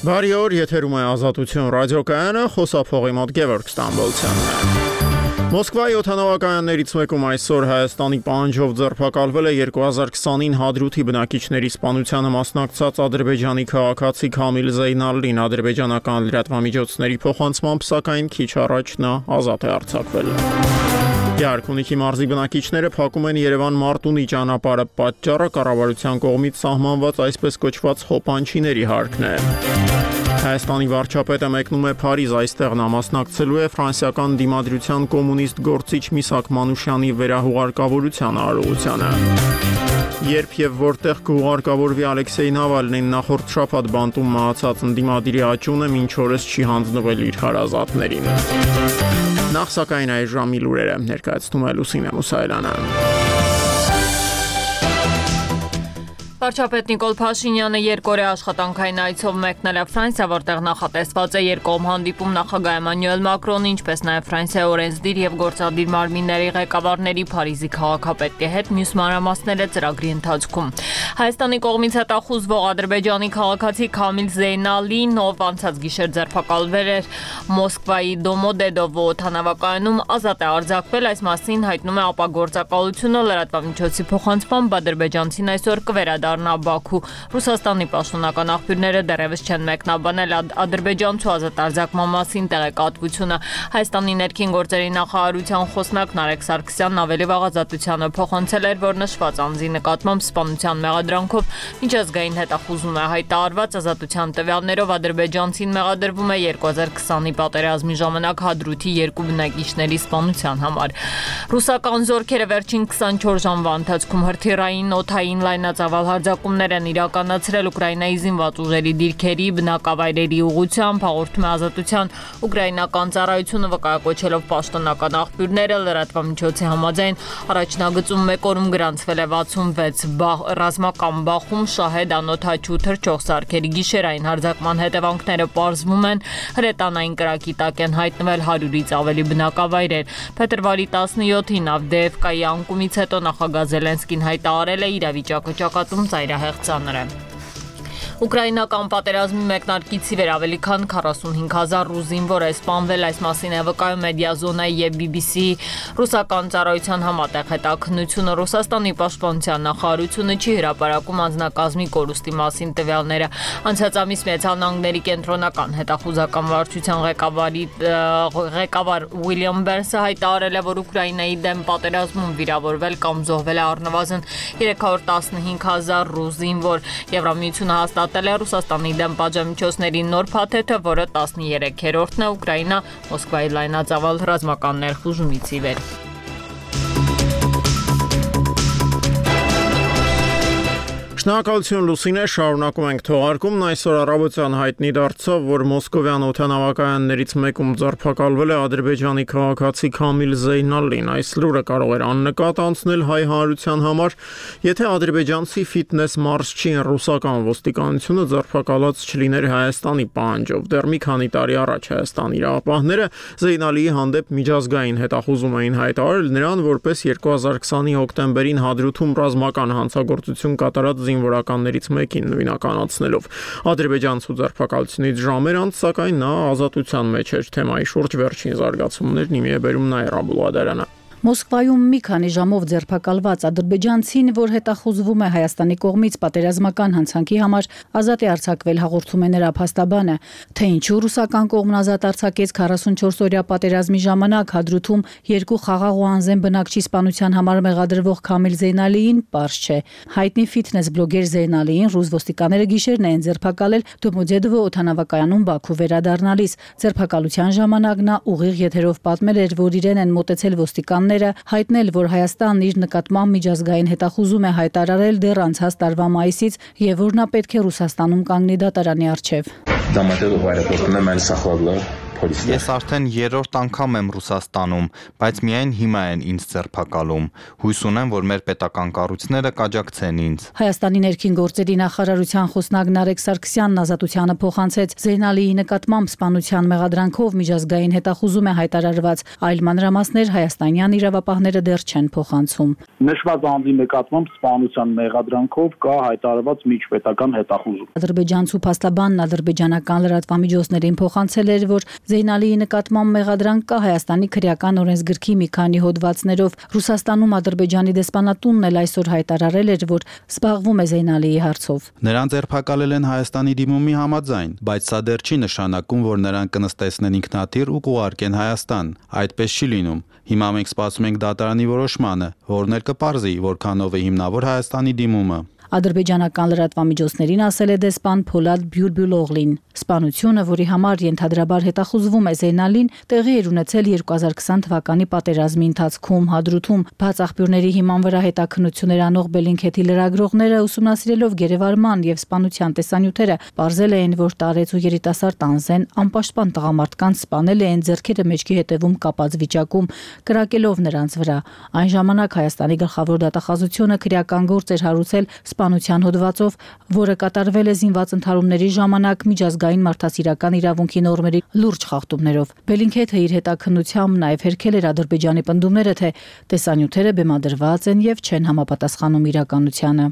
Բարի օր, եթերում է Ազատություն ռադիոկայանը, խոսափողի մոտ Գևորգ Ստամբոլցյանն է։ Մոսկվայի օթանավակայաններից մեկում այսօր Հայաստանի պահանջով ձերբակալվել է 2020-ին Հադրութի բնակիչների սպանությանը մասնակցած Ադրբեջանի քաղաքացի Քամիլ Զեյնալին ադրբեջանական լրատվամիջոցների փոխանցմամբ սակայն քիչ առաջ նա ազատ է արձակվել։ Յարքունիքի մարզի բնակիչները փակում են Երևան Մարտունի ճանապարհը պատճառը կառավարության կողմից սահմանված այսպես կոչված հոպանչիների հարկն է։ Հայաստանի վարչապետը մեկնում է Փարիզ, այստեղ նա մասնակցելու է ֆրանսիական դիմադրության կոմունիստ գործիչ Միսակ Մանուշյանի վերահուղարկավորության արարողությանը։ Երբ եւ որտեղ կուղարկավորվի Ալեքսեյ Նավալնին նախորդ շաբաթ բանտում մահացած ընդդիմադիրի աճունը ոչ օրս չի հանձնվել իր հարազատներին։ Նախ սակայն այ ժամի լուրերը ներկայացնում է Լուսինե Մուսայելյանը։ Վարչապետ Նիկոլ Փաշինյանը երկօրյա աշխատանքային այցով մեկնել է Ֆրանսիա, որտեղ նախատեսված է երկկողմ հանդիպում նախագահ Էմանուել Մակրոնի, ինչպես նաև Ֆրանսիայի օրենսդիր եւ գործադիր մարմինների ղեկավարների Փարիզի քաղաքապետի հետ մյուս մանրամասները ծրագրի ընթացքում։ Հայաստանի կողմից հետախուզվող Ադրբեջանի քաղաքացի Քամիլ Զեյնալին, ով անցած գիշեր ձերբակալվել էր Մոսկվայի Դոմոդեդովո օթանավակայանում, ազատ է արձակվել, այս մասին հայտնում է ապագործակալությունը լրատվամիջոցի փոխանցմամբ ադրբեջանցին այսօր կվերադառնա կվերադառնա Բաքու։ Ռուսաստանի պաշտոնական աղբյուրները դեռևս չեն մեկնաբանել Ադրբեջանցու ազատարձակման մասին տեղեկատվությունը։ Հայաստանի ներքին գործերի նախարարության խոսնակ Նարեկ Սարգսյանն ավելի վաղ ազատությանը փոխանցել էր, որ նշված անձի նկատմամբ սպանության մեղադրանքով միջազգային հետախուզում է հայտարարված ազատության տվյալներով ադրբեջանցին մեղադրվում է 2020-ի պատերազմի ժամանակ Հադրութի երկու բնակիչների սպանության համար։ Ռուսական զորքերը վերջին 24 ժամվա ընթացքում հրթիռային, օթային լայնածավալ հարձակումներ են իրականացրել Ուկրաինայի զինված ուժերի դիրքերի բնակավայրերի ուղությամբ, հաղորդում է ազատության ուկրաինական ծառայությունը վկայակոչելով պաշտոնական աղբյուրները լրատվամիջոցի համաձայն առաջնագծում մեկ օրում գրանցվել է 66 բախ, ռազմական բախում շահեդ անոթաչու թրջող սարքերի գիշերային հարձակման հետևանքները պարզվում են հրետանային կրակի տակ են հայտնվել 100-ից ավելի բնակավայրեր։ Փետրվարի 17-ին Ավդեևկայի անկումից հետո նախագահ Զելենսկին հայտարարել է իրավիճակը ճակատում ծայրահեղ ծանր է։ Ուկրաինական պատերազմի մեկնարկից ի վեր ավելի քան 45000 ռուս զինվոր է սպանվել, այս մասին է վկայում Մեդիազոնայի եւ BBC ռուսական ծառայության համատեղ հետաքննությունը Ռուսաստանի պաշտպանության նախարարությունը չի հրապարակում անձնակազմի կորուստի մասին տվյալները։ Անցած ամիս Միացյալ Նահանգների կենտրոնական հետախուզական վարչության ղեկավարի ղեկավար Ուիլյամ Բերսը հայտարարել է, որ Ուկրաինայի դեմ պատերազմում վիրավորվել կամ զոհվել է առնվազն 315000 ռուս զինվոր։ Եվրամիությունը հաստատ հաստատել է Ռուսաստանի դեմ պատժամիջոցների նոր փաթեթը, որը 13-րդն է Ուկրաինա Մոսկվայի լայնածավալ ռազմական ներխուժումից ի վեր։ Շնորհակալություն Լուսինե, շարունակում ենք թողարկումն այսօր առավոտյան հայտնի դարձավ, որ Մոսկովյան օթանավակայաններից մեկում ձերբակալվել է Ադրբեջանի քաղաքացի Քամիլ Զեյնալին։ Այս լուրը կարող էր աննկատ անցնել հայ հանրության համար, եթե ադրբեջանցի ֆիթնես մարշչին ռուսական ոստիկանությունը ձերբակալած չլիներ Հայաստանի պահանջով։ Դեռ մի քանի տարի առաջ Հայաստանի իրավապահները Զեյնալիի հանդեպ միջազգային հետախուզում էին հայտարարել նրան որպես 2020-ի հոկտեմբերին Հադրութում ռազմական հանցագործություն կատարած զինվորականներից մեկին նույնականացնելով։ Ադրբեջանցու ձերբակալությունից ժամեր անց, սակայն նա ազատության մեջ էր թեմայի շուրջ վերջին զարգացումներն իմի է բերում Նաիրա Աբուլադարյանը։ Մոսկվայում մի քանի ժամով ձերբակալված ադրբեջանցին, որ հետախուզվում է Հայաստանի կողմից պատերազմական հանցանքի համար, ազատ է արձակվել հաղորդում է նրա փաստաբանը, թե ինչու ռուսական կողմն ազատ արձակեց 44 օրյա պատերազմի ժամանակ Հադրութում երկու խաղաղ ու անզեն բնակչի սպանության համար մեղադրվող Քամիլ Զեյնալիին པարզ չէ։ Հայտնի ֆիթնես բլոգեր Զեյնալիին ռուս ոստիկանները գիշերն են ձերբակալել Դոմոդեդովո օթանավակայանում Բաքու վերադառնալիս։ Ձերբակալության ժամանակ նա ուղիղ եթերով պատմել էր, որ իրեն են մտեցել ոստիկան կենտրոնները հայտնել, որ Հայաստանն իր նկատմամբ միջազգային հետախուզում է հայտարարել դեռ անցած տարվա մայիսից եւ որ նա պետք է Ռուսաստանում կանգնի դատարանի առջեվ։ Դամատերը վարակորդն է մեր սախվագլար saxladılar. Ես արդեն երրորդ անգամ եմ Ռուսաստանում, բայց միայն հիմա են ինձ ձերբակալում։ Հույս ունեմ, որ մեր պետական կառույցները կաջակցեն ինձ։ Հայաստանի ներքին գործերի նախարարության խոսնակ Նարեկ Սարգսյանն ազատությանը փոխանցեց Զեյնալիի նկատմամբ սպանության մեղադրանքով միջազգային հետախուզում է հայտարարված, այլ մանրամասներ հայաստանյան իրավապահները դեռ չեն փոխանցում։ Նշված անձի նկատմամբ սպանության մեղադրանքով կա հայտարարված միջպետական հետախուզում։ Ադրբեջանցու փաստաբանն ադրբեջանական լրատվամիջոցներին փոխանցել էր, որ Զեյնալիի նկատմամբ մեղադրանք կա Հայաստանի քրեական օրենսգրքի մի քանի հոդվածներով։ Ռուսաստանում Ադրբեջանի դեսպանատունն էլ այսօր հայտարարել էր, որ զբաղվում է Զեյնալիի հարցով։ Նրան ձերբակալել են Հայաստանի դիմումի համաձայն, բայց սա դեռ չի նշանակում, որ նրան կնստեցնեն ինքնաթիռ ու կուղարկեն Հայաստան։ Այդպես չի լինում։ Հիմա մենք սպասում ենք դատարանի որոշմանը, որն էլ կպարզի, որքանով է հիմնավոր Հայաստանի դիմումը։ Ադրբեջանական լրատվամիջոցներին ասել է դեսպան Փոլադ Բյուրբյուլօղլին։ Սպանությունը, որի համար ենթադրաբար հետախուզվում է Զեյնալին, տեղի էր ունեցել 2020 թվականի պատերազմի ընթացքում Հադրութում. Բաց աղբյուրների հիման վրա հետաքնություններ անող Բելինքեթի լրագրողները ուսումնասիրելով գերեվարման եւ սպանության տեսանյութերը, ողրզել էին, որ տարեց ու երիտասարդ անզեն անպաշտպան տղամարդկանց սպանել էին ձեռքերը մեջքի հետևում կապած վիճակում, կրակելով նրանց վրա։ Այն ժամանակ Հայաստանի գլխավոր դատախազությունը քրեական գործ էր հարուցել սպանության հոդվածով, որը կատարվել է զինված ընդհարումների ժամանակ միջազգային մարդասիրական իրավունքի նորմերի լուրջ խախտումներով։ Բելինքեթը իր հետաքննությամբ նաև հերքել էր Ադրբեջանի պնդումները, թե տեսանյութերը բեմադրված են եւ չեն համապատասխանում իրականությանը։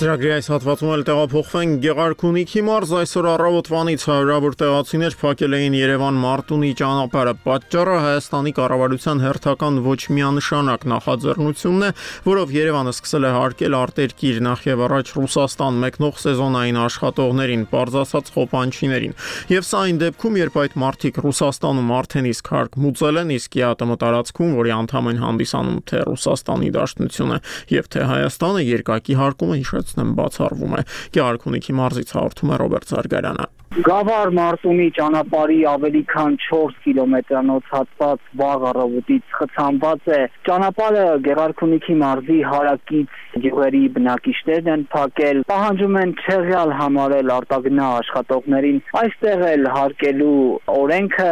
Ծրագրի այս հատվածում էլ տեղափոխվենք Գեղարքունիքի մարզ այսօր առավոտվանից հարյուրավոր տեղացիներ փակել էին Երևան Մարտունի ճանապարհը։ Պատճառը Հայաստանի կառավարության հերթական ոչ միանշանակ նախաձեռնությունն է, որով Երևանը սկսել է հարկել արտերկիր նախ եւ առաջ Ռուսաստան մեկնող սեզոնային աշխատողներին, բարձրացած խոպանչիներին։ Եվ սա այն դեպքում, երբ այդ մարտիկ Ռուսաստանում արդեն իսկ հարկ մուծել են, իսկ ԵԱՏՄ տարածքում, որի անդամ են հանդիսանում թե Ռուսաստանի Դաշնությունը եւ թե Հայաստանը երկակի հարկումը հիշեց հիշեցնեմ բացառվում է։ Գեղարքունիքի մարզից հաղորդում է Ռոբերտ Զարգարյանը։ Գավառ Մարտունի ճանապարհի ավելի քան 4 կիլոմետրանոց հատված վաղ առավոտից խցանված է։ Ճանապարհը Գեղարքունիքի մարզի հարակից գյուղերի բնակիչներն են փակել, պահանջում են չեղյալ համարել արտագնա աշխատողներին։ Այստեղ էլ հարկելու օրենքը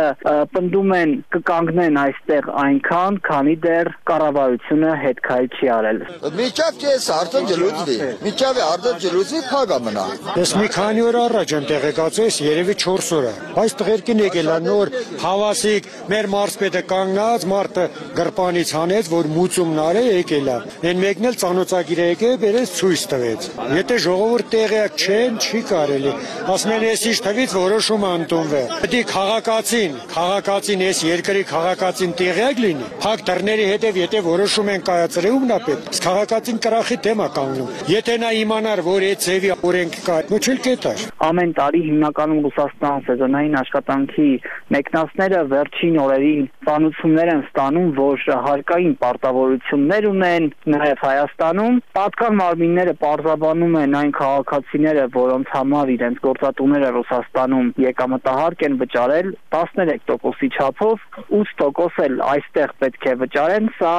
պնդում են կկանգնեն այստեղ այնքան, քանի դեռ կառավարությունը հետ քայլ չի արել։ Միջավ կես արդեն ջլուծվի։ Միջավ է արդեն ջլուծվի փագա մնա։ Ես մի քանի օր առաջ եմ տեղեկացել ես երևի 4 օր է։ Այս տղերքին եկել է նոր հավասիկ մեր մարզպետը կանգնած, մարտը գրպանից հանեց, որ մուծումն արե եկել է։ Են մեկն էլ ցանոցագիր է եկել, բերեց ցույց տվեց։ Եթե ժողովուրդ տեղյակ չեն, չի կարելի։ Ասում են ես իշ թվից որոշումը ընդունվե։ Պետք է քաղաքացին, քաղաքացին ես երկրի քաղաքացին տեղյակ լինի։ Փակ դռների հետև եթե որոշում են կայացրել ումն է պետք։ Քաղաքացին կրախի դեմ է կանգնում։ Եթե նա իմանար, որ այդ ծևի օրենք կա, ոչ էլ կետար։ Ամեն տարի հիմնական Հիմնականում Ռուսաստան սեզոնային աշխատանքի մեկնասները վերջին օրերին ծանուցումներ են ստանում, որ հարկային պարտավորություններ ունեն նաև Հայաստանում։ Պատկան մարմինները պարզաբանում են այն քաղաքացիները, որոնց համար իրենց գործատուները Ռուսաստանում եկամտահարկ են վճարել 13%-ի չափով, 8% էլ այստեղ պետք է վճարեն, սա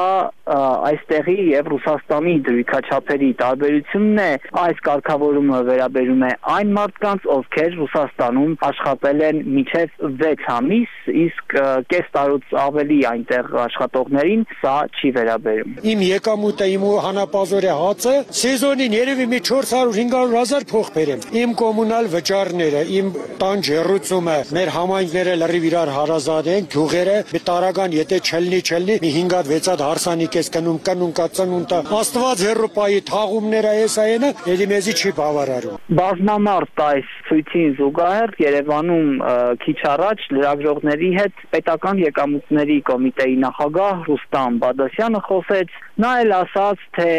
այստեղի եւ Ռուսաստանի դրույքաչափերի տարբերությունն է։ Այս կարգավորումը վերաբերում է այն մարդկանց, ովքեր Ռուսաստան Ռուսաստանում աշխատել են միջև 6 ամիս, իսկ կես տարուց ավելի այնտեղ աշխատողներին սա չի վերաբերում։ Իմ եկամուտը, իմ հանապազորի հացը սեզոնին երևի մի 400-500 հազար փող բերեմ։ Իմ կոմունալ վճարները, իմ տան ջերուցումը, մեր համայնքները լրիվ իրար հարազատ են, գյուղերը մի տարական եթե չլնի, չլնի, մի 5-ատ 6-ատ հարսանիք ես կնում, կնում կա ծնունդը։ Աստված հերոպայի թաղումները էս այնը, ելի մեզի չի բավարարում։ Բազմամարդ այս ցույցին զուգահեռ Երևանում քիչ առաջ լրագրողների հետ պետական եկամուտների կոմիտեի նախագահ Ռուստամ Բադասյանը խոսեց, նա էլ ասաց, թե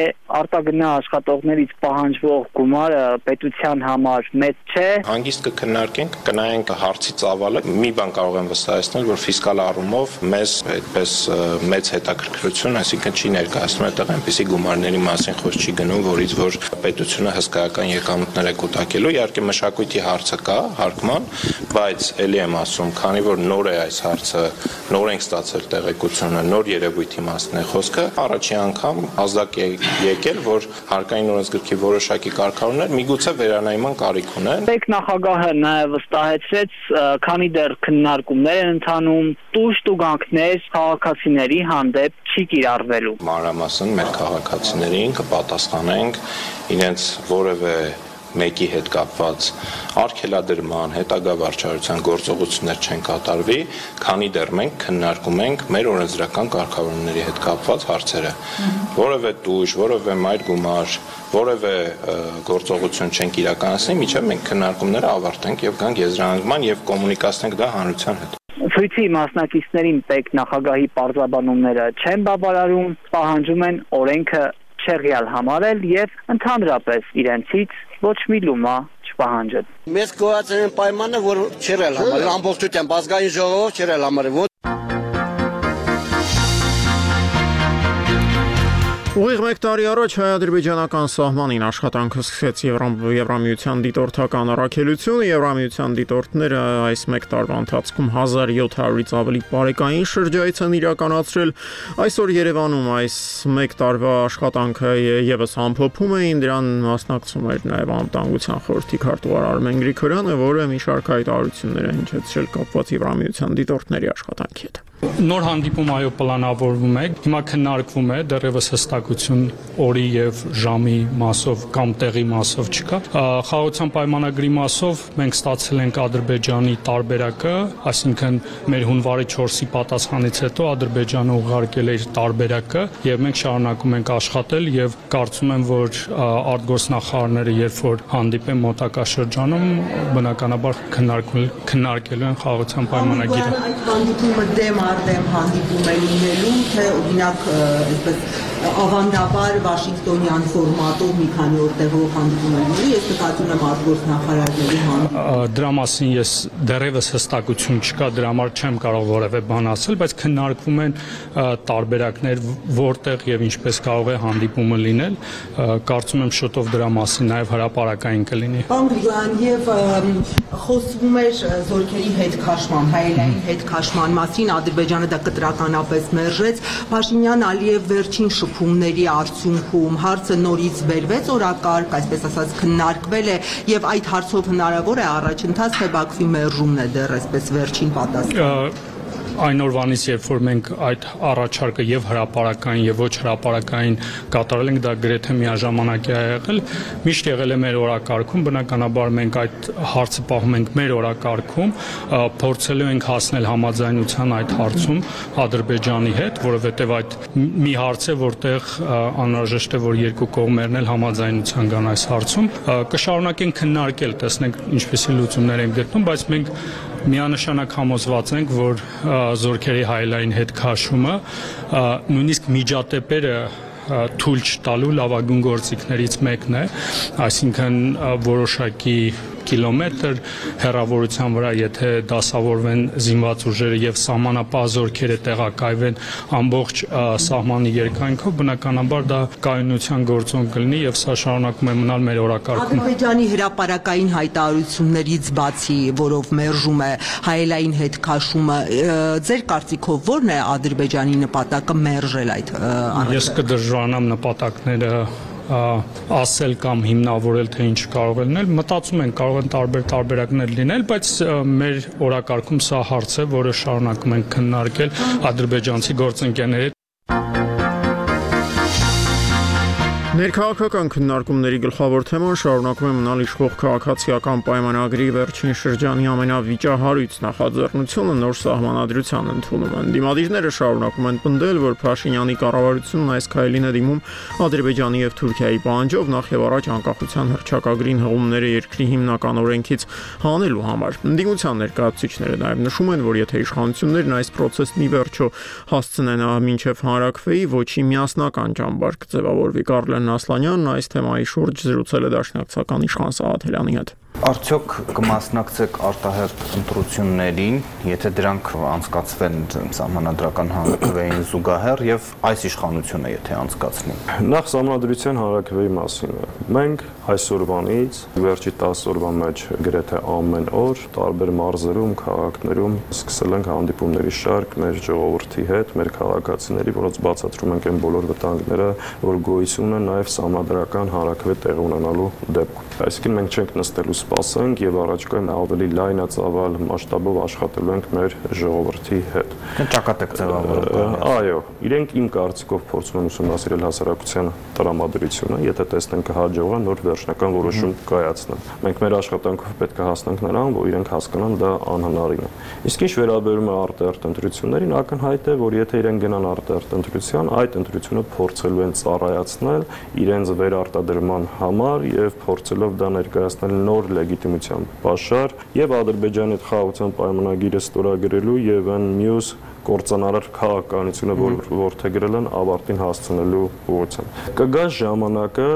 արտագնա աշխատողներից պահանջվող գումարը պետության համար մեծ չէ։ Հանգիստ կքննարկենք, կնայենք հարցի ծավալը։ Մի բան կարող եմ վստահեցնել, որ ֆիսկալ առումով մեզ այդպես մեծ հետաքրքրություն, այսինքն չի ներկայացնում այդտեղ այնպիսի գումարների մասին խոսք չի գնում, որից որ պետությունը հսկայական եկամուտներ է կուտակելու։ Իհարկե մշակույթի հարցը կա, հարկման, բայց ելի եմ ասում, քանի որ նոր է այս հարցը, նոր ենք ստացել տեղեկությունը, նոր երևույթի մասն է խոսքը, առաջի անգամ ազդակ եկել, որ հարկային օրենսգրքի որոշակի կարգավորումներ միգուցե վերանայման կարիք ունեն։ Տեկ նախագահը նաև վստահեցրեց, քանի դեռ քննարկումներ են ընթանում, տուժ տուգանքներ քաղաքացիների հանդեպ չի կիրառվելու։ Մանրամասն մեր քաղաքացիներին կպատասխանենք իրենց որևէ մեկի հետ կապված արգելադրման, հետագա վարչարության գործողություններ չեն կատարվի, քանի դեռ մենք քննարկում ենք մեր օրենսդրական կարգավորումների հետ կապված հարցերը։ Որևէ տույժ, որևէ մայր գումար, որևէ գործողություն չենք իրականացնի, միջև մենք քննարկումները ավարտենք եւ գանք եզրահանգման եւ կոմունիկացնենք դա հանրության հետ։ Ցույցի մասնակիցներին պետք նախագահի պարզաբանումները չեն բավարարում, պահանջում են օրենքը չեղյալ համարել եւ ընդհանրապես իրենցից ոչ մի լումա չպահանջել։ Մեզ կոալիցիոն պայմանը որ չերել համարել ամբողջությամբ ազգային ժողովով չերել համարել Ուղիղ 1 տարի առաջ հայ-ադրբեջանական սահմանին աշխատանքը սկսեց Եվրամիության դիտորդական առաքելությունը։ Եվրամիության դիտորդները այս 1 տարվա ընթացքում 1700-ից ավելի բարեկային շրջայց են իրականացրել։ Այսօր Երևանում այս 1 տարվա աշխատանքը եւս ամփոփում էին, դրան մասնակցում էր նաեւ անվտանգության խորհրդի քարտուղար Արմեն Գրիգորյանը, որը մի շարք հայտարարություններ է հնչեցրել կապված Եվրամիության դիտորդների աշխատանքի հետ։ Նոր հանդիպում այո պլանավորվում է։ Հիմա քննարկվում է, դեռևս հստակություն օրի եւ ժամի մասով կամ տեղի մասով չկա։ Խաղաղության պայմանագրի մասով մենք ստացել ենք Ադրբեջանի տարբերակը, այսինքն մեր հունվարի 4-ի պատասխանից հետո Ադրբեջանը ուղարկել է իր տարբերակը եւ մենք շարունակում ենք աշխատել եւ կարծում եմ, որ արտգործնախարարները երբ որ հանդիպեն մոտակա շրջանում, բնականաբար քննարկել քննարկելու են խաղաղության պայմանագիրը։ Այդ հանդիպումը դեմ արդեն հանդիպում է լինելու, թե օրինակ այսպես ավանդաբար Վաշինգտոնյան ֆորմատով մի քանի օր տեղով հանդիպում է լինելու, ես նկատում եմ արտգործ նախարարների հանդիպում։ Դրա մասին ես դեռևս հստակություն չկա, դրա համար չեմ կարող որևէ բան ասել, բայց քննարկվում են տարբերակներ, որտեղ եւ ինչպես կարող է հանդիպումը լինել։ Կարծում եմ շուտով դրա մասին նաեւ հրապարակային կլինի։ Պարոն Գրիգորյան, եւ խոսվում էր զորքերի հետ քաշման, հայելային հետ քաշման մասին, Ադրբեջանը դա կտրականապես մերժեց։ Փաշինյան Ալիև վերջին շփումների արդյունքում հարցը նորից բերվեց օրակարգ, այսպես ասած քննարկվել է եւ այդ հարցով հնարավոր է առաջընթաց թե Բաքվի մերժումն է դեռ այսպես վերջին պատասխանը այն օրվանից, երբ որ մենք այդ առաջարկը եւ հրաապարական եւ ոչ հրաապարական կատարել ենք, դա գրեթե միաժամանակ է եղել, միշտ եղել է մեր օրակարգում, բնականաբար մենք այդ հարցը պահում ենք մեր օրակարգում, փորձելու ենք հասնել համաձայնության այդ հարցում Ադրբեջանի հետ, որովհետեւ այդ մի հարց է, որտեղ անհրաժեշտ է, որ երկու կողմերն էլ համաձայնության գան այս հարցում։ Կշարունակենք քննարկել, տեսնենք ինչպեսի լուծումներ են գտնում, բայց մենք միանշանակ համոզված ենք, որ զորքերի հայլային հետ քաշումը նույնիսկ միջատեպերը թույլ չտալու լավագույն գործիքներից մեկն է, այսինքն որոշակի կիլոմետր հեռավորության վրա, եթե դասավորվեն զինված ուժերը եւ սահմանապահ զորքերը տեղակայվեն ամբողջ սահմանի երկայնքով, բնականաբար դա կայունության գործոն կլինի եւ սա շարունակում է մնալ մեր օրակարգում։ Ադրբեջանի հրաապարական հայտարարություններից բացի, որով մերժում է հայելային հետ քաշումը, ձեր կարծիքով ո՞րն է Ադրբեջանի նպատակը մերժել այդ Ես կդժվարանամ նպատակները ասել կամ հիմնավորել թե ինչ կարող է լինել, մտածում ենք կարող են տարբեր տարբերակներ լինել, բայց մեր օրակարգում սա հարց է, որը շարունակում ենք քննարկել ադրբեջանցի գործընկերների Ներքաղաքական քննարկումների գլխավոր թեման շարունակում է մնալ իշխող քաղաքացիական պայմանագրի վերջին շրջանի ամենավիճահարույց նախաձեռնությունը նոր սահմանադրության ընդունումը։ Դիմադիրները շարունակում են պնդել, որ Փաշինյանի կառավարությունն այս քայլին է դիմում Ադրբեջանի եւ Թուրքիայի պահանջով նախ եւ առաջ անկախության հռչակագրին հղումները երկրի հիմնական օրենքից հանելու համար։ Ընդդիմության ներկայացուցիչները նաեւ նշում են, որ եթե իշխանություններն այս process-ն ի վերջո հասցնեն մինչև հանրակրվեի, ոչի միասնական ճամբար կձևավորվի Կարլեն Ասլանյանն այս թեմայի շուրջ զրուցել է Դաշնակցական իշխան Սաղաթելյանի հետ։ Արդյոք կմասնակցեք արտահերտ ընտրություններին, եթե դրանք անցկացվեն համանդրական հանրակրվեին զուգահեռ եւ այս իշխանությունը եթե անցկացնի։ Նախ համանդրության հանրակրվեի մասին։ Մենք այսօրվանից վերջի 10 օրվա մեջ գրեթե ամեն օր տարբեր մարզերում, քաղաքներում սկսել ենք հանդիպումների շարք մեր ժողովրդի հետ, մեր քաղաքացիների, որոնց բացատրում ենք այն բոլոր վտանգները, որ գոյություն ունեն նաև համադրական հանրակրվե տեղ ունենալու դեպքում։ Այսինքն մենք չենք նստելու սպասենք եւ առաջկայում ավելի լայնածավալ մասշտաբով աշխատելու ենք մեր ժողովրդի հետ։ Ճակատեք ձևավորել։ Այո, իրենք իմ կարծիքով փորձում են ուսումնասիրել հասարակության տրամադրությունը, եթե տեսնեն կհաջողան նոր վերջնական որոշում կայացնեն։ Մենք մեր աշխատանքով պետք է հասնենք նրան, որ իրենք հասկանան դա անհնարին է։ Իսկ ինչ վերաբերում է արտերտ ընտրություններին, ակնհայտ է, որ եթե իրենք գնան արտերտ ընտրության, այդ ընտրությունը փորձելու են ծառայացնել իրենց վերարտադրման համար եւ փորձելով դա ներկայացնել նոր լեգիտիմության պաշար եւ Ադրբեջանի հետ խաղաղության պայմանագիրը ստորագրելու եւ այն մյուս կորցանարար քաղաքականությունը, որ որթեգրել են ավարտին հասցնելու ուղղությամբ։ Կգա ժամանակը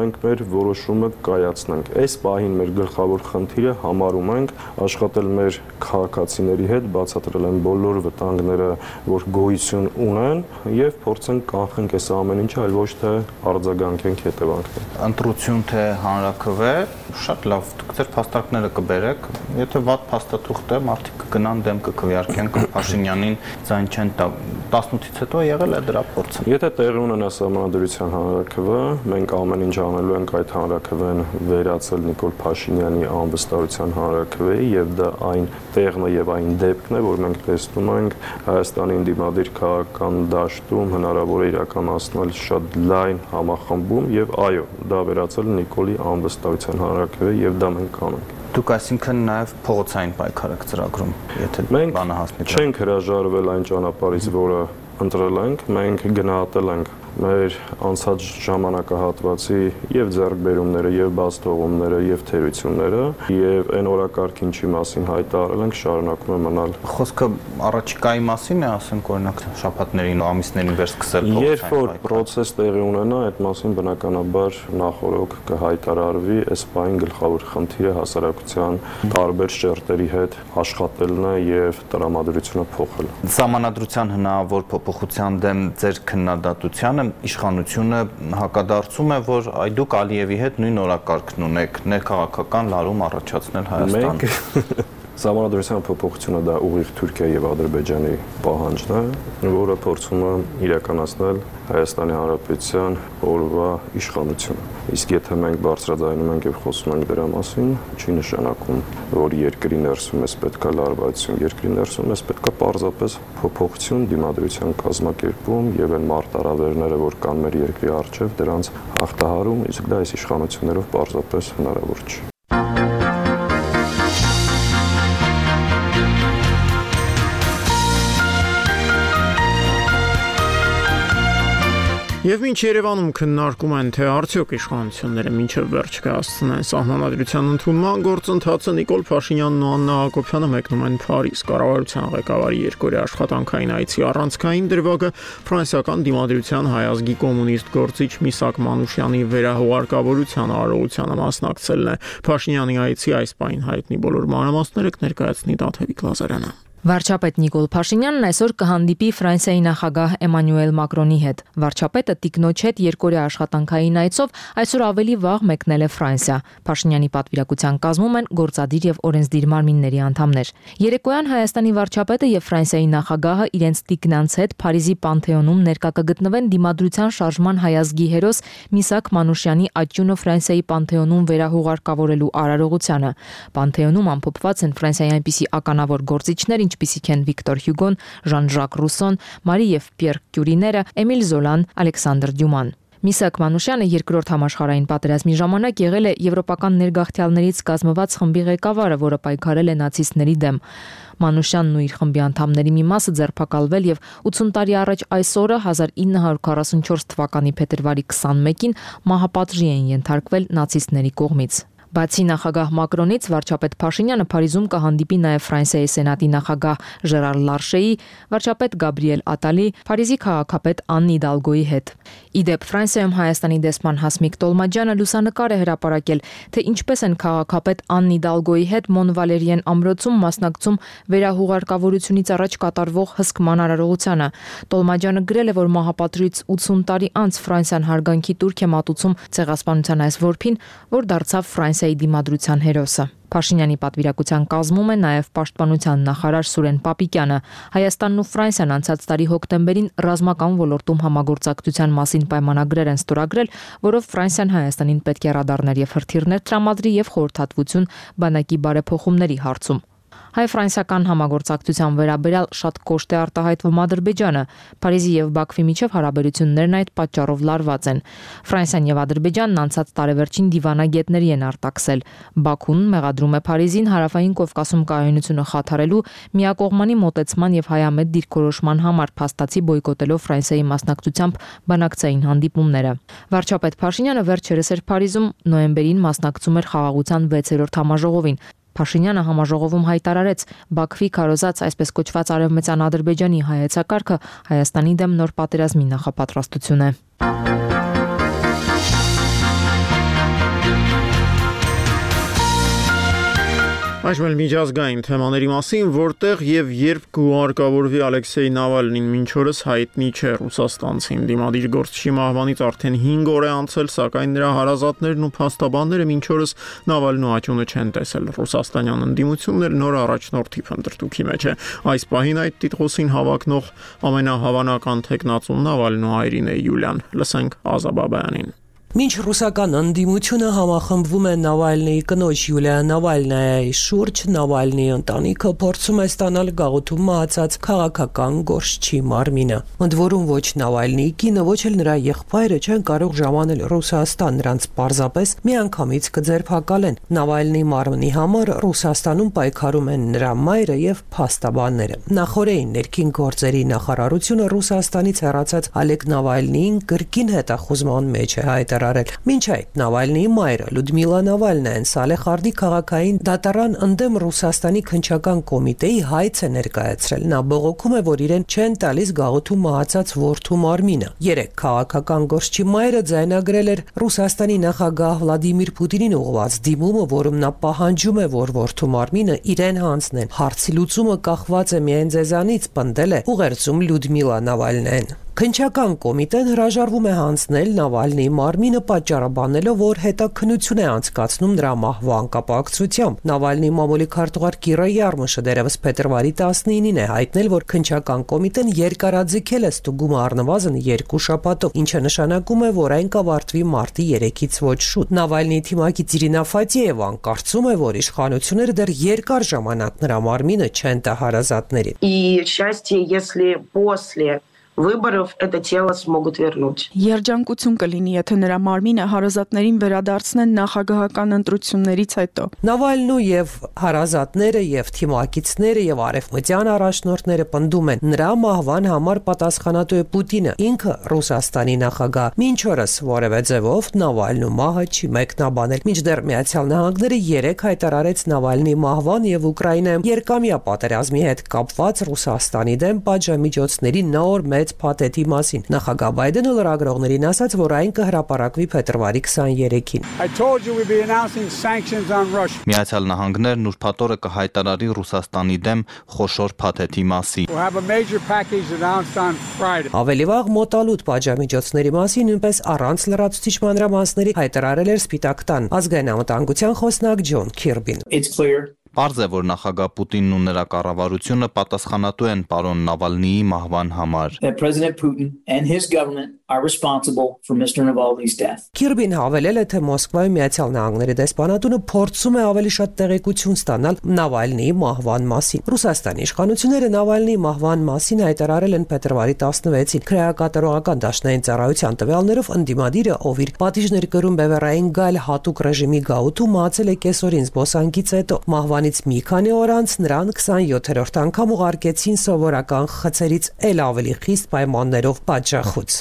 մենք մեր որոշումը կայացնենք։ Այս պահին մեր գլխավոր խնդիրը համարում ենք աշխատել մեր քաղաքացիների հետ, բացատրել են բոլոր վտանգները, որ գոյություն ունեն եւ փորձենք կանխենք այս ամեն ինչը, այլ ոչ թե արձագանքենք հետևանքներին։ Ընտրություն թե հանրակրվե, շատ լավ, դուք ձեր փաստարկները կբերեք, եթե վատ փաստաթուղթ է, մարդիկ կգնան դեմ կքվեարկեն Փաշինյանին ձայն չեն տա 18-ից հետո եղել է դրա փորձը։ Եթե տեղի ունենա համանդրության հանրակրվը, մենք ամեն ինչ անելու ենք այդ հանրակրվեն վերացել Նիկոլ Փաշինյանի անվստահության հանրակրվեի եւ դա այն տեղն է եւ այն դեպքն է, որ մենք տեսնում ենք Հայաստանի ինդիմադիր քաղաքական դաշտում հնարավոր է իրականացնել շատ լայն համախմբում եւ այո, դա վերացել Նիկոլի անվստահության հանրակրվեի եւ դա մենք կանենք։ Դուք այսինքն նաև փողոցային պայքար եք ծրագրում, եթե բանը հասնի։ Չենք հրաժարվել այն ճանապարհից, որը ընտրել ենք, մենք գնահատել ենք մեր անցած ժամանակահատվածի եւ ձեռքբերումները եւ բացթողումները եւ թերությունները եւ այն օրակարգ ինչի մասին հայտարարել ենք շարունակում է մնալ խոսքը առաջիկայի մասին է ասենք օրինակ շաբաթներին ու ամիսներին վեր սկսել երբ որ process տեղի ունենա այդ մասին բնականաբար նախորոք կհայտարարվի այս բային գլխավոր խնդիրը հասարակության տարբեր շերտերի հետ աշխատելն է եւ տրամադրությունը փոխելը Սահմանադրության հնարավոր փոփոխության դեմ ձեր քննադատությանը իշխանությունը հակադարձում է, որ այ դուք Ալիևի հետ նույն օրակարգն ունեք, ներքաղաքական լարում առաջացնել Հայաստան։ Մենք Սահմանադրության փոփոխությունը դա ուղիղ Թուրքիա եւ Ադրբեջանի պահանջն է, որը փորձում է իրականացնել Հայաստանի Հանրապետության օրվա իշխանությունը։ Իսկ եթե մենք բարձրաձայնում ենք եւ խոսում ենք դրա մասին, չի նշանակում, որ երկրի ներսում էս պետքա լարվածություն, երկրի ներսում էս պետքա պարզապես փոփոխություն դիմադրության կազմակերպում եւ այն մարտարավերները, որ կան մեր երկրի արժեվ, դրանց հաղթահարում, իսկ դա այս իշխանություններով պարզապես հնարավոր չի։ Եվ ինչ Երևանում քննարկում են, թե արդյոք իշխանությունները մինչև վերջ կհասցնեն սահմանադրության ընդունման գործընթացը Նիկոլ Փաշինյանն ու Աննա Հակոբյանը մեկնում են Փարիզ։ Կառավարության ղեկավարի երկօրյա աշխատանքային այցի առանցքային դրվագը ֆրանսիական դիմադրության հայազգի կոմունիստ գործիչ Միսակ Մանուշյանի վերահուղարկավորության արարողությանը մասնակցելն է։ Փաշինյանի այցի այս պայն հայտնի բոլոր մանրամասները կներկայացնի Դաթևիկ Լազարյանը։ Վարչապետ Նիկոլ Փաշինյանն այսօր կհանդիպի Ֆրանսիայի նախագահ Էմանուել Մակրոնի հետ։ Վարչապետը տիկնոջ հետ երկօրյա աշխատանքային այցով այսօր ավելի վաղ մեկնել է Ֆրանսիա։ Փաշինյանի պատվիրակության կազմում են գործադիր եւ օրենսդիր մարմինների անդամներ։ Երեկոյան Հայաստանի վարչապետը եւ Ֆրանսիայի նախագահը իրենց տիկնանց հետ Փարիզի Պանթեոնում ներկա կգտնվեն դիմադրության շարժման հայազգի հերոս Միսակ Մանուշյանի աճյունը Ֆրանսիայի Պանթեոնում վերահուղարկավորելու արարողությանը։ Պանթեոնում ամփոփված են Ֆրանսիայի այնպիսի ականավոր գործիչներ, ինչպիսիք են Վիկտոր Հյուգոն, Ժան-Ժակ Ռուսոն, Մարի եւ Պիեր Կյուրիները, Էմիլ Զոլան, Ալեքսանդր Դյուման։ Միսակ Մանուշյանը երկրորդ համաշխարհային պատերազմի ժամանակ եղել է եվրոպական ներգաղթյալներից կազմված խմբի ղեկավարը, որը պայքարել է նացիստների դեմ։ Մանուշյանն ու իր խմբի անդամների մի մասը ձերբակալվել եւ 80 տարի առաջ այս օրը 1944 թվականի փետրվարի 21-ին մահապատժի են ենթարկվել նացիստների կողմից։ Բացի նախագահ Մակրոնից վարչապետ Փաշինյանը Փարիզում կհանդիպի նաև Ֆրանսիայի սենատի նախագահ Ժերար Լարշեի, վարչապետ Գաբրիել Ատալի, Փարիզի քաղաքապետ Աննի Դալգոյի հետ։ Իդեպ Ֆրանսիայում Հայաստանի դեսպան Հասմիկ Տոլմաջյանը լուսանկար է հրապարակել, թե ինչպես են քաղաքապետ Աննի Դալգոյի հետ Մոն Վալերիեն ամրոցում մասնակցում վերահուղարկավորությունից առաջ կատարվող հսկման արարողությանը։ Տոլմաջյանը գրել է, որ մահապատրից 80 տարի անց Ֆրանսիան հարգանքի турք է մատուցում ցեղասպանության այս որփին, որ դարձավ Ֆրանսիա Ֆրանսիայի դիմադրության հերոսը։ Փաշինյանի պատվիրակության կազմում է նաև պաշտպանության նախարար Սուրեն Պապիկյանը։ Հայաստանն ու Ֆրանսիան անցած տարի հոկտեմբերին ռազմական ոլորտում համագործակցության մասին պայմանագրեր են ստորագրել, որով Ֆրանսիան Հայաստանին պետք է ռադարներ եւ հրթիռներ տրամադրի եւ խորհրդատվություն բանակի բարեփոխումների հարցում։ Հայ-ֆրանսիական համագործակցության վերաբերյալ շատ կոշտ է արտահայտվում Ադրբեջանը։ Փարիզի եւ Բաքվի միջև հարաբերություններն այդ պատճառով լարված են։ Ֆրանսիան եւ Ադրբեջանն անցած տարեվերջին դիվանագետների են արտաքսել։ Բաքուն մեղադրում է Փարիզին հարավային Կովկասում կայունությունը խաթարելու միակողմանի մոտեցման եւ հայամետ դիրքորոշման համար փաստացի բոյկոտելով Ֆրանսիայի մասնակցությամբ բանակցային հանդիպումները։ Վարչապետ Փաշինյանը վերջերս էր Փարիզում նոեմբերին մասնակցում էր խաղաղության 6-րդ համաժողովին, Փաշինյանը համաժողովում հայտարարեց. Բաքվի քարոզած այսպես կոչված արևմտյան Ադրբեջանի հայեցակարգը Հայաստանի դեմ նոր պատերազմի նախապատրաստություն է։ Այժմ էլ միջազգային թեմաների մասին, որտեղ եւ երբ կուարկավորվի Ալեքսեյ Նավալնին մինչ օրս հայտնի չէ Ռուսաստանցին։ Դիմադիր գործչի մահվանից արդեն 5 օր է անցել, սակայն նրա հարազատներն ու փաստաբանները մինչ օրս Նավալնու աճունը չեն տեսել։ Ռուսաստանյան ընդդիմությունն նոր առաջնորդի փնտրտուքի մեջ է։ Այս պահին այդ տիտղոսին հավակնող ամենահավանական տեխնացուն Նավալնու այրին է Յուլիան։ Լսենք Ազաբաբյանին։ Մինչ ռուսական ընդդիմությունը համախմբվում է Նավալնիի կնոջ Յուլիա Նավալնայի շուրջ, Նավալնիի ընտանիքը փորձում է ստանալ գաղութում մահացած քաղաքական գործչի մարմինը։ Ընդ որում ոչ Նավալնիի կինը, ոչ էլ նրա եղբայրը չեն կարող ժամանել Ռուսաստան, նրանց պարզապես միանգամից կձերբակալեն։ Նավալնիի մարմնի համար Ռուսաստանում պայքարում են նրա մայրը եւ փաստաբանները։ Նախորդային ներքին գործերի նախարարությունը Ռուսաստանից հեռացած Ալեկ Նավալնիին կրկին հետախուզման մեջ է հայտարարել հայտարարել։ Մինչ այդ Նավալնիի մայրը Լյուդմիլա Նավալնայան Սալեխարդի քաղաքային դատարան ընդդեմ Ռուսաստանի քնչական կոմիտեի հայց է ներկայացրել։ Նա բողոքում է, որ իրեն չեն տալիս գաղութու մահացած որդու մարմինը։ Երեք քաղաքական գործչի մայրը ձայնագրել էր Ռուսաստանի նախագահ Վլադիմիր Պուտինին ուղղված դիմումը, որում նա պահանջում է, որ որդու մարմինը իրեն հանձնեն։ Հարցի լուծումը կախված է միայն ձեզանից, պնդել է ուղերձում Լյուդմիլա Նավալնեն։ Քնչական կոմիտեն հրաժարվում է հանձնել Նավալնիի մարմինը պատճառաբանելով, որ հետաքնություն է անցկացնում նրա մահվան կապակցությամբ։ Նավալնիի մամուլի քարտուղար Կիրա Յարմուշը դերևս փետրվարի 19-ին է հայտնել, որ քնչական կոմիտեն երկարաձգել է ստուգումը առնվազն 2 շաբաթով, ինչը նշանակում է, որ այն կավարտվի մարտի 3-ից ոչ շուտ։ Նավալնիի թիմակից Իրինա Ֆատիևան կարծում է, որ իշխանությունները դեռ երկար ժամանակ նրա մարմինը չեն տա հարազատներին։ И счастье, если после выборов это тело смогут вернуть։ Երջանկություն կլինի, եթե նրա մարմինը հարազատներին վերադարձնեն նախագահական ընտրություններից հետո։ Նավալնու եւ հարազատները եւ թիմակիցները եւ արևմտյան առաջնորդները պնդում են նրա մահվան համար պատասխանատու է Պուտինը, ինքը Ռուսաստանի նախագահ։ Մինչ օրս որևէ ձևով Նավալնու մահը չի մեկնաբանել։ Մինչդեռ Միացյալ Նահանգները 3 հայտարարեց Նավալնի մահվան եւ Ուկրաինայում երկամյա պատերազմի հետ կապված Ռուսաստանի դեմ պատժամիջոցների նոր մեծ հայտնեց փաթեթի մասին։ Նախագահ Բայդենը լրագրողներին ասաց, որ այն կհրապարակվի փետրվարի 23-ին։ Միացյալ Նահանգներն ուրբաթօրը կհայտարարի Ռուսաստանի դեմ խոշոր փաթեթի մասին։ Ավելի վաղ մոտալուտ պատժամիջոցների մասին նույնպես առանց լրացուցիչ մանրամասների հայտարարել էր Սպիտակ տան ազգային անվտանգության խոսնակ Ջոն Քիրբին։ Պարզ է, որ նախագահ Պուտինն ու նրա կառավարությունը պատասխանատու են պարոն Նավալնիի մահվան համար։. Քիրբին հավելել է, թե Մոսկվայի Միացյալ Նահանգների դեսպանատունը փորձում է ավելի շատ տեղեկություն ստանալ Նավալնիի մահվան մասին։ Ռուսաստանի իշխանությունները Նավալնիի մահվան մասին հայտարարել են փետրվարի 16-ին քրեակատարողական դաշնային ծառայության տվյալներով ընդդիմադիրը, ով իր պատիժներ կրում բևեռային գալ հատուկ ռեժիմի գաղութում մահացել է կեսօրին զբոսանքից հետո։ Մահվան Թեհրանից մի քանի օր անց նրան 27-րդ անգամ ուղարկեցին սովորական խցերից ել ավելի խիստ պայմաններով պատժախոց։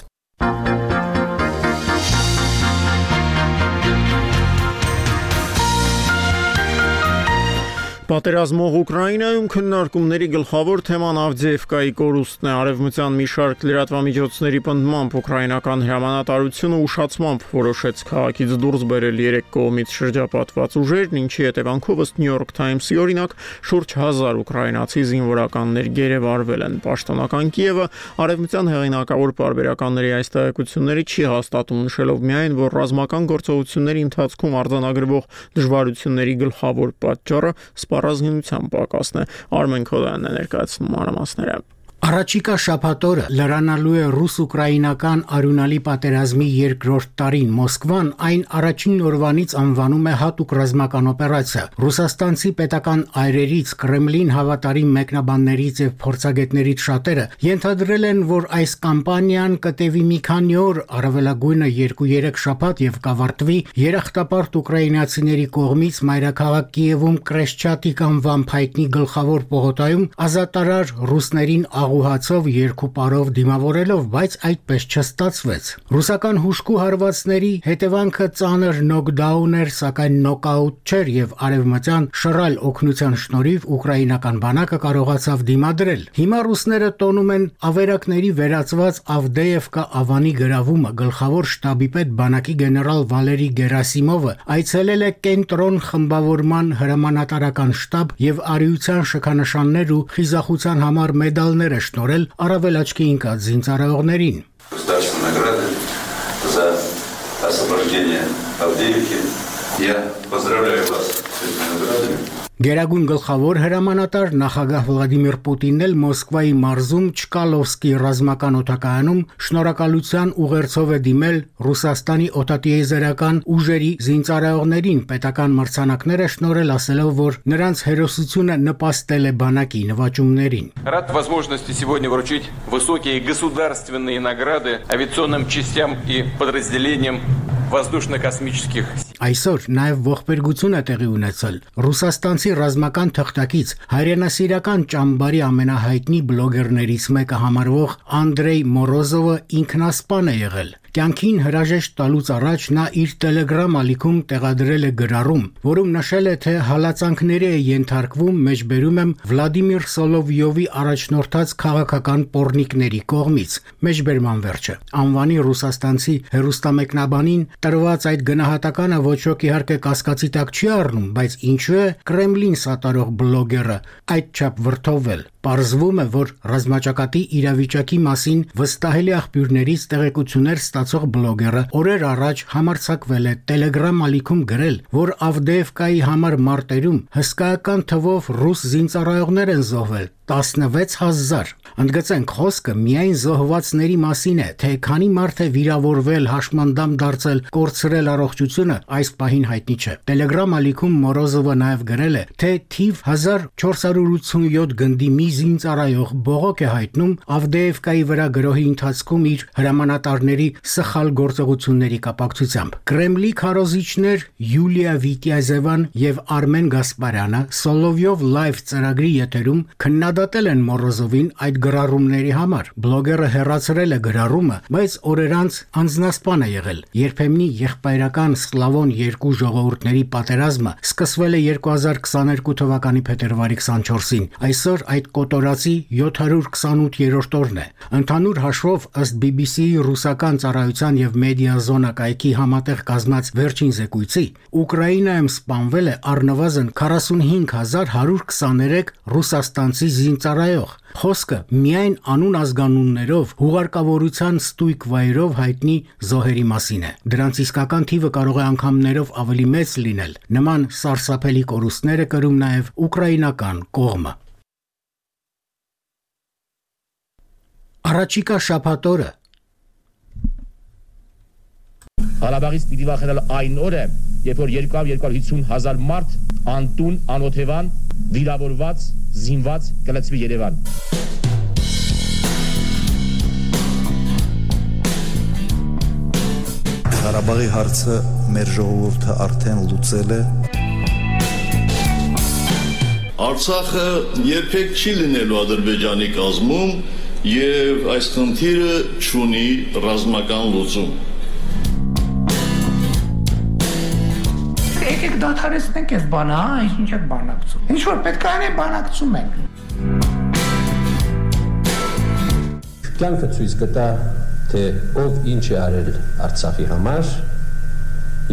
Պատերազմող Ուկրաինայում քննարկումների գլխավոր թեման Ավդիևկայի կորուստն է։ Արևմտյան մի շարք լրատվամիջոցների պնդմամբ ուկրաինական հրամանատարությունը ուշացմամբ որոշեց քաղաքից դուրս բերել 3 կողմից շրջապատված ուժերն, ինչի հետևանքով ըստ New York Times-ի օրինակ շուրջ 1000 ուկրաինացի զինվորականներ գերեվարվել են։ Պաշտոնական Կիևը արևմտյան հեղինակավոր պարբերականների այս տեղեկությունները չի հաստատում, նշելով միայն, որ ռազմական գործողությունների ընթացքում արձանագրվող դժվարությունների գլխավոր պատճառը սպառազինության պակասն է։ Արմեն Քոդյանն է ներկայացնում մանրամասները։ Առաջիկա շաբաթօրը լրանալու է ռուս-ուկրաինական արյունալի պատերազմի երկրորդ տարին։ Մոսկվան այն առաջին օրվանից անվանում է հատուկ ռազմական օպերացիա։ Ռուսաստանցի պետական այրերից Կրեմլին հավատարիմ մեկնաբաններից եւ փորձագետներից շատերը ենթադրել են, որ այս կամպանիան կտևի մի քանի օր, առավելագույնը 2-3 շաբաթ եւ կավարտվի երախտապարտ ուկրաինացիների կողմից մայրաքաղաք Կիևում Կրեշչատիկ անվան փայտնի գլխավոր պողոտայում ազատարար ռուսներին աղուհացով երկու պարով դիմավորելով, բայց այդպես չստացվեց։ Ռուսական հուշկու հարվածների հետևանքը ծանր նոկդաուն էր, սակայն նոկաուտ չէր եւ արևմտյան շռայլ օգնության շնորհիվ ուկրաինական բանակը կարողացավ դիմադրել։ Հիմա ռուսները տոնում են ավերակների վերածված Ավդեևկա Ավանի գրավումը գլխավոր շտաբի պետ բանակի գեներալ Վալերի Գերասիմովը այցելել է կենտրոն խմբավորման հրամանատարական շտաբ եւ արիության շքանշաններ ու խիզախության համար մեդալներ շնորել առավել աչքի ընկած զինծառայողներին։ Сдачу награды за освобождение Авдеевки. Я поздравляю вас с этими наградами. Գերագույն գլխավոր հրամանատար նախագահ Վլադիմիր Պուտինն էլ Մոսկվայի մարզում Չկալովսկի ռազմական օթակայանում շնորհակալության ուղերձով է դիմել Ռուսաստանի օտատիեզերական ուժերի զինծառայողներին պետական մրցանակները շնորհել ասելով, որ նրանց հերոսությունը նպաստել է բանակի նվաճումներին։ Рад возможности сегодня вручить высокие государственные награды авиационным частям и подразделениям воздушно-космических Այսօր նաև ողբերգություն է տեղի ունեցել։ Ռուսաստանցի ռազմական թղթակից հայրենասիրական ճամբարի ամենահայտնի բլոգերներից մեկը համարվող Անդրեյ Մորոզովը ինքնասպան է եղել։ Կյանքին հրաժեշտ տալուց առաջ նա իր Telegram ալիքում տեղադրել է գրառում, որում նշել է, թե հալածանքների է ենթարկվում մեջբերում եմ Վլադիմիր Սոլովյովի առաջնորդած քաղաքական պորնիկների կողմից։ Մեջբերման վերջը։ Անվանի ռուսաստանցի հերոստամեկնաբանին տրված այդ գնահատականը ոչ ոք իհարկե կասկածի տակ չի առնում, բայց ինչու է Կրեմլին սատարող բլոգերը այդչափ վրթովել։ Պարզվում է, որ ռազմաճակատի իրավիճակի մասին վստահելի աղբյուրներից տեղեկություններ ստացող բլոգերը օրեր առաջ համարցակվել է Telegram ալիքում գրել, որ Ավդեևկայի համար մարտերում հսկայական թվով ռուս զինծառայողներ են զոհվել 16000 Ընդգծենք խոսքը միայն զոհվածների մասին է, թե քանի մարդ է վիրավորվել, հաշմանդամ դարձել, կորցրել առողջությունը, այս պահին հայտնի չէ։ Telegram ալիքում Մորոզովը նաև գրել է, թե թիվ 1487 գնդի մի զինծառայող բողոք է հայտնում Ավդեևկայի վրա գրոհի ընթացքում իր հրամանատարների սխալ գործողությունների կապակցությամբ։ Կրեմլի քարոզիչներ Յուլիա Վիտյազևան եւ Արմեն Գասպարյանը Սոլովյով լայվ ծրագրի եթերում քննադատել են Մորոզովին այդ գրառումների համար։ Բլոգերը հերացրել է գրառումը, բայց օրեր անց անznասպան է եղել։ Երբեմնի եղբայրական Սլավոն երկու ժողովուրդների պատերազմը սկսվել է 2022 թվականի փետրվարի 24-ին։ Այսօր այդ կոտորածի 728-րդ օրն է։ Ընդհանուր հաշվով ըստ BBC-ի ռուսական ծառայության եւ մեդիա զոնա կայքի համատեղ կազմած վերջին զեկույցի, Ուկրաինայում սպանվել է առնվազն 45123 ռուսաստանցի զինծառայող։ Խոսքը միայն անուն ազգանուններով, հուղարկավորության ստույգ վայրով հայտնի զոհերի մասին է։ Դրանց իսկական թիվը կարող է անգամներով ավելի մեծ լինել։ Նման սարսափելի կորուստները կրում նաև ուկրաինական կողմը։ Առաջիկա շաբաթօրը Ղարաբաղից պիտի վախենալ այն օրը, երբ որ 200-250 հազար մարդ անտուն, անօթևան, վիրավորված, զինված կլցվի Երևան։ Ղարաբաղի հարցը մեր ժողովուրդը արդեն լուծել է Արցախը երբեք չի լինելու Ադրբեջանի կազմում եւ այս խնդիրը ճունի ռազմական լուծում։ եկեք դադարեցնենք այս բանը, հա, ինչ եք բանակցում։ Ինչ որ պետք է անենք, բանակցում ենք։ Կյանքը ցույց կտա, թե ով ինչ է արել Արցախի համար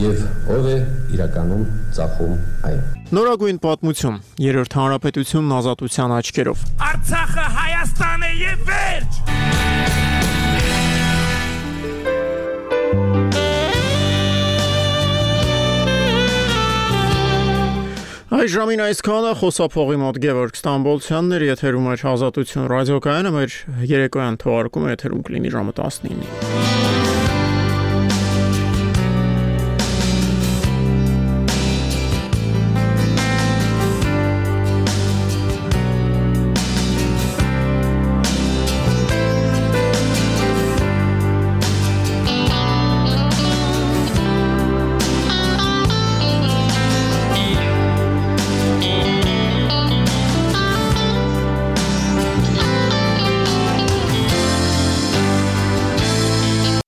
եւ ով է իրականում ծախում այն։ Նորագույն պատմություն։ Երրորդ հանրապետությունն ազատության աչքերով։ Արցախը Հայաստան է եւ վերջ։ Այս ժամին այսքանը խոսափողի մոտ Գևորգ Ստամբոլցյանն էր եթերում էր Ազատություն ռադիոկայանը մեր երեկոյան թողարկումը եթերում կլինի ժամը 19-ին։